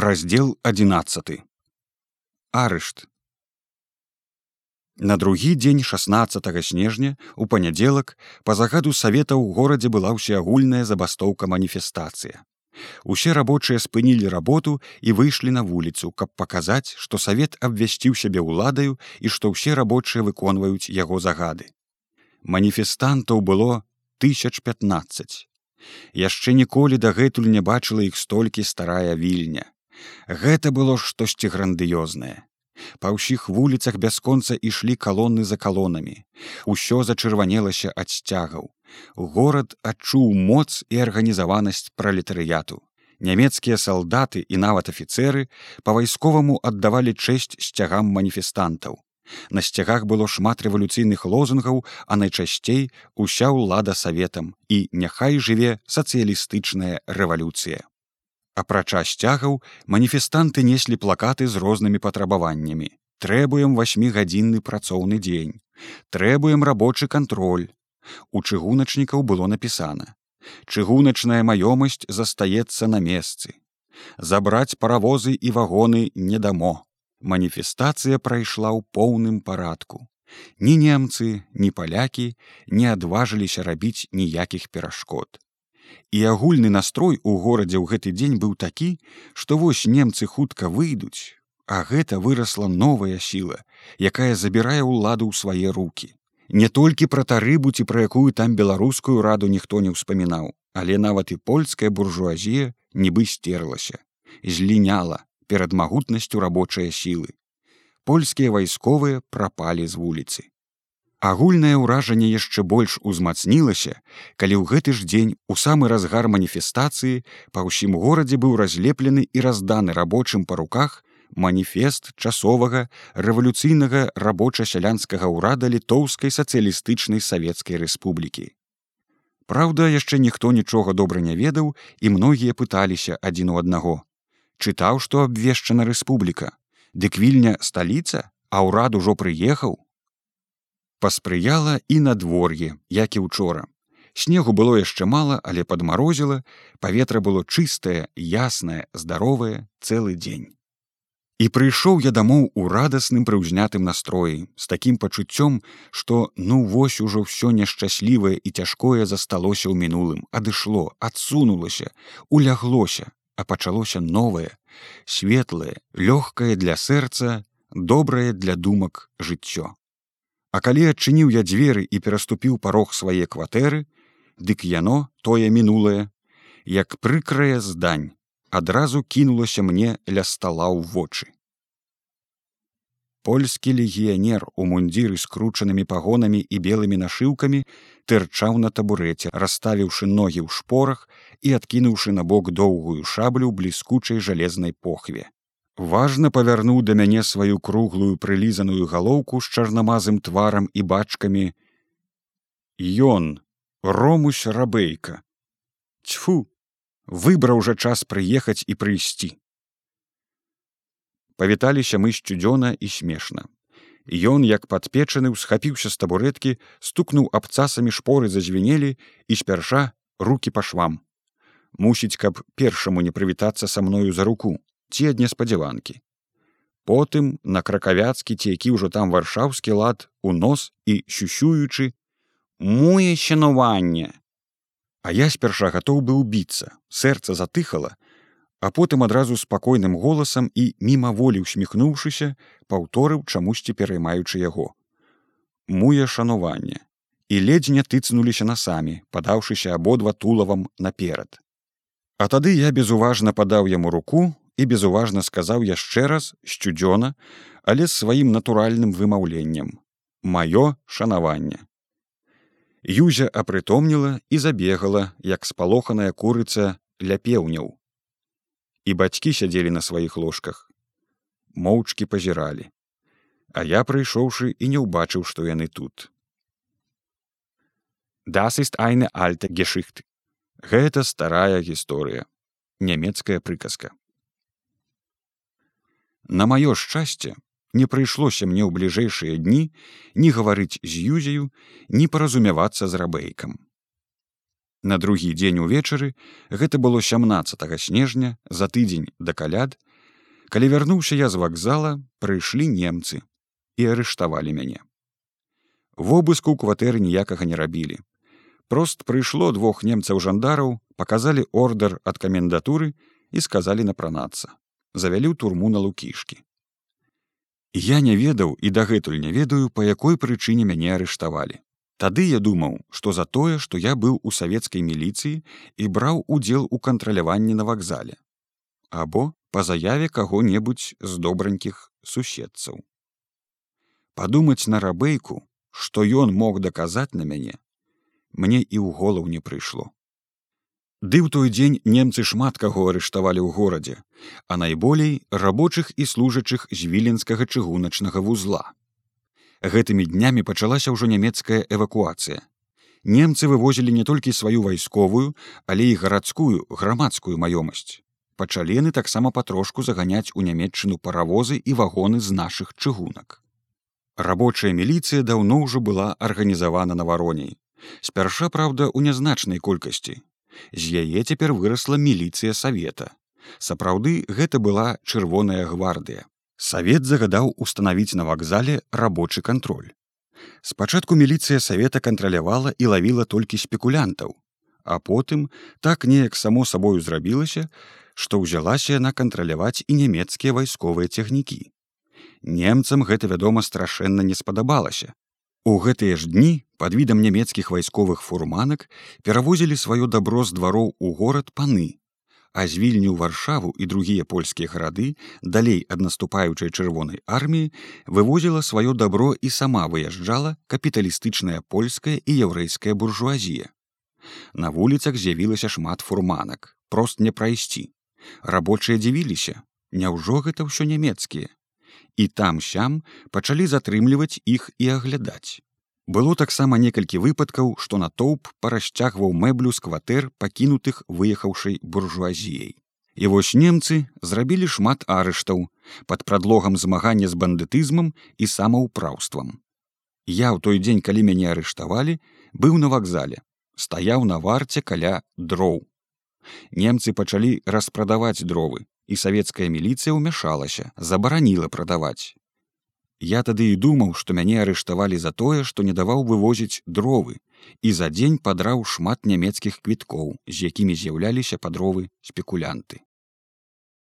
раздел 11 арышт. На другі дзень 16 снежня у панядзелак па загаду савета ў горадзе была ўсеагульная забастоўка маніфестацыя. Усе рабочыя спынілі работу і выйшлі на вуліцу каб паказаць што савет абвясціў сябе ўладаю і што ўсе рабочыя выконваюць яго загады. Маніфестантаў было тысяч пятнадцать яшчэ ніколі дагэтуль не бачыла іх столькі старая вільня гэта было штосьці грандыёзнае. Па ўсіх вуліцах бясконца ішлі калоны за калонамі. Усё зачырванелася ад сцягаў. Горад адчуў моц і арганізаванасць пралетарыяту. Нямецкія салдаты і нават афіцеры па-вайсковаму аддавалі чэсць сцягам маніфестантаў. На сцягах было шмат рэвалюцыйных лозунгаў, а найчасцей уся ўлада саветам і няхай жыве сацыялістычная рэвалюцыя. Апрача сцягаў маніфестанты неслі плакаты з рознымі патрабаваннямі. Трэбуем васьмігадзінны працоўны дзень. Трэбуем рабочы кантроль. У чыгуначнікаў было напісана: Чыгуначная маёмасць застаецца на месцы. Забраць паравозы і вагоны не дамо маніфестацыя прайшла ў поўным парадку. Ні немцы, ні палякі не адважыліся рабіць ніякіх перашкод. І агульны настрой у горадзе ў гэты дзень быў такі, што вось немцы хутка выйдуць, а гэта вырасла новая сіла, якая забірае ўладу ў свае руки. Не толькі пра тарыбу ці пра якую там беларускую раду ніхто не ўспамінаў, але нават і польская буржуазія нібы стерлася, зліняла, перад магутнасцю рабочыя сілы. Польскія вайсковыя прапалі з вуліцы. Агульнае ўражанне яшчэ больш узмацнілася, калі ў гэты ж дзень у самы разгар маніфестацыі па ўсім горадзе быў разлеплены і разданы рабочым па руках маніфест часовага рэвалюцыйнага рабоча-сялянскага ўрада літоўскай сацыялістычнай савецкай рэспублікі. Праўда, яшчэ ніхто нічога добра не ведаў і многія пыталіся адзін у аднаго чытаў што абвешчана рэспубліка дык вільня сталіца а ўрад ужо прыехаў паспрыяла і надвор'е як і учора. Снегу было яшчэ мала але падмарозіла паветра было чыстае яснае здаровае цэлы дзень. І прыйшоў я дамоў у радасным прыўзнятым настроі з такім пачуццём што ну вось ужо ўсё нешчаслівае і цяжкое засталося ў мінулым. Адышло адсунулася уляглося а пачалося новае, светлае, лёгкае для сэрца, добрае для думак жыццё. А калі адчыніў я дзверы і пераступіў парог свае кватэры, дык яно тое мінулае, як прыкрае здань, адразу кінулася мне ля стала ў вочы. Польскі легіянер у мундзіры скручанымі пагонамі і белымі нашыўкамі тырчаў на табурэце расставіўшы ногі ў шпорах і адкінуўшы на бок доўгую шаблю бліскучай жалезнай похве важна павярнуў да мяне сваю круглую прылізаную галоўку з чарнамазым тварам і бачкамі ён ромусь рабейка цьфу выбраў жа час прыехаць і прыйсці павіталіся мы сцюдзёна і смешна. Ён, як падпечаны, усхапіўся з табурэткі, стукнуў абцасамі шпоры зазвенелі і спярша руки па швам. Мусіць, каб першаму не прывітацца са мною за руку, ці ад неспадзяванкі. Потым на кракавяцкі ці які ўжо там варшаўскі лад у нос і щущуючы муе шанаванне. А я спярша гатоў быў біцца, сэрца затыхала, а потым адразу спакойным голасам і мімаволі усміхнуўшыся паўторыў чамусьці пераймаючы яго муе шануванне і ледзь не тыцнуліся насамі падаўшыся абодва тулавам наперад а тады я безуважна падаў яму руку і безуважна сказаў яшчэ раз сцюдзёна але з сваім натуральным вымаўленнем. Маё шанаванне. Юзя апрытомніла і забегала, як спалоханая курыца ля пеўняў. І бацькі сядзелі на сваіх ложках. Моўчкі пазіралі. А я прыйшоўшы і не ўбачыў што яны тут. Das ist eine alte гешыхт гэта старая гісторыя. Нямецкая прыказка на маё шчасце не прыйшлося мне ў бліжэйшыя дні не гаварыць з юзею не паразумявацца з рабейкам На другі дзень увечары гэта было 17 снежня за тыдзень да каляд Калі вярнуўся я з вакзала, прыйшлі немцы і арыштавалі мяне. Вобыску кватэры ніякага не рабілі. Прост прыйшло двух немцаў жандараў, паказалі ордар ад камендатуры і сказалі напранацца. Завялі ў турму на лукішкі. Я не ведаў і дагэтуль не ведаю, па якой прычыне мяне арыштавалі. Тады я думаў, што за тое, што я быў у савецкай міліцыі і браў удзел у кантраляванні на вакзале. Або па заяве каго-небудзь з добранькіх суседцаў. Падумаць на рабейку, што ён мог даказаць на мяне, мне і ў голаў не прыйшло. Ды ў той дзень немцы шмат каго арыштавалі ў горадзе, а найболей рабочых і служачых з віленскага чыгуначнага вузла гэтымі днямі пачалася ўжо нямецкая эвакуацыя. Немцы вывозілі не толькі сваю вайсковую, але і гарадскую грамадскую маёмасць. Пачалены таксама патрошку заганяць у нямецчыну паравозы і вагоны з нашых чыгунак. Рабочая міліцыя даўно ўжо была арганізавана на вароней. Спярша, праўда, у нязначнай колькасці. З яе цяпер вырасла міліцыя савета. Сапраўды гэта была чырвоная гвардыя. Савет загадаў устанавіць на вакзале рабочы кантроль. Спачатку міліцыя савета кантралявала і лавіла толькі спекулянтаў, а потым так неяк само сабою зрабілася, што ўзялася яна кантраляваць і нямецкія вайсковыя цягнікі. Немцам гэта, вядома, страшэнна не спадабалася. У гэтыя ж дні пад відам нямецкіх вайсковых фурманак перавозілі сваё дабро з двароў у горад паны, а з вільню варшаву і другія польскія гарады далей ад наступаючай чырвонай арміі вывозіла сваё дабро і сама выязджала капіталістычная польская і яўрэйская буржуазія. На вуліцах з'явілася шмат фурманак прост не прайсці. Рабочыя дзівіліся няўжо гэта ўсё нямецкія? І там сям пачалі затрымліваць іх і аглядаць Было таксама некалькі выпадкаў, што натоўп парасцягваў мэблю з кватэр пакінутых выехаўшай буржуазіяй. І вось немцы зрабілі шмат арыштаў пад прадлогам змагання з бандытызмам і самаўпраўствам. Я ў той дзень, калі мяне арыштавалі, быў на вакзале, стаяў на варце каля дроў. Немцы пачалі распрадаваць дровы, і савецкая міліцыя ўмяшалася, забараніла прадаваць. Я тады і думаў, што мяне арыштавалі за тое, што не даваў вывозіць дровы і за дзень падраў шмат нямецкіх квіткоў, з якімі з'яўляліся падровы спекулянты.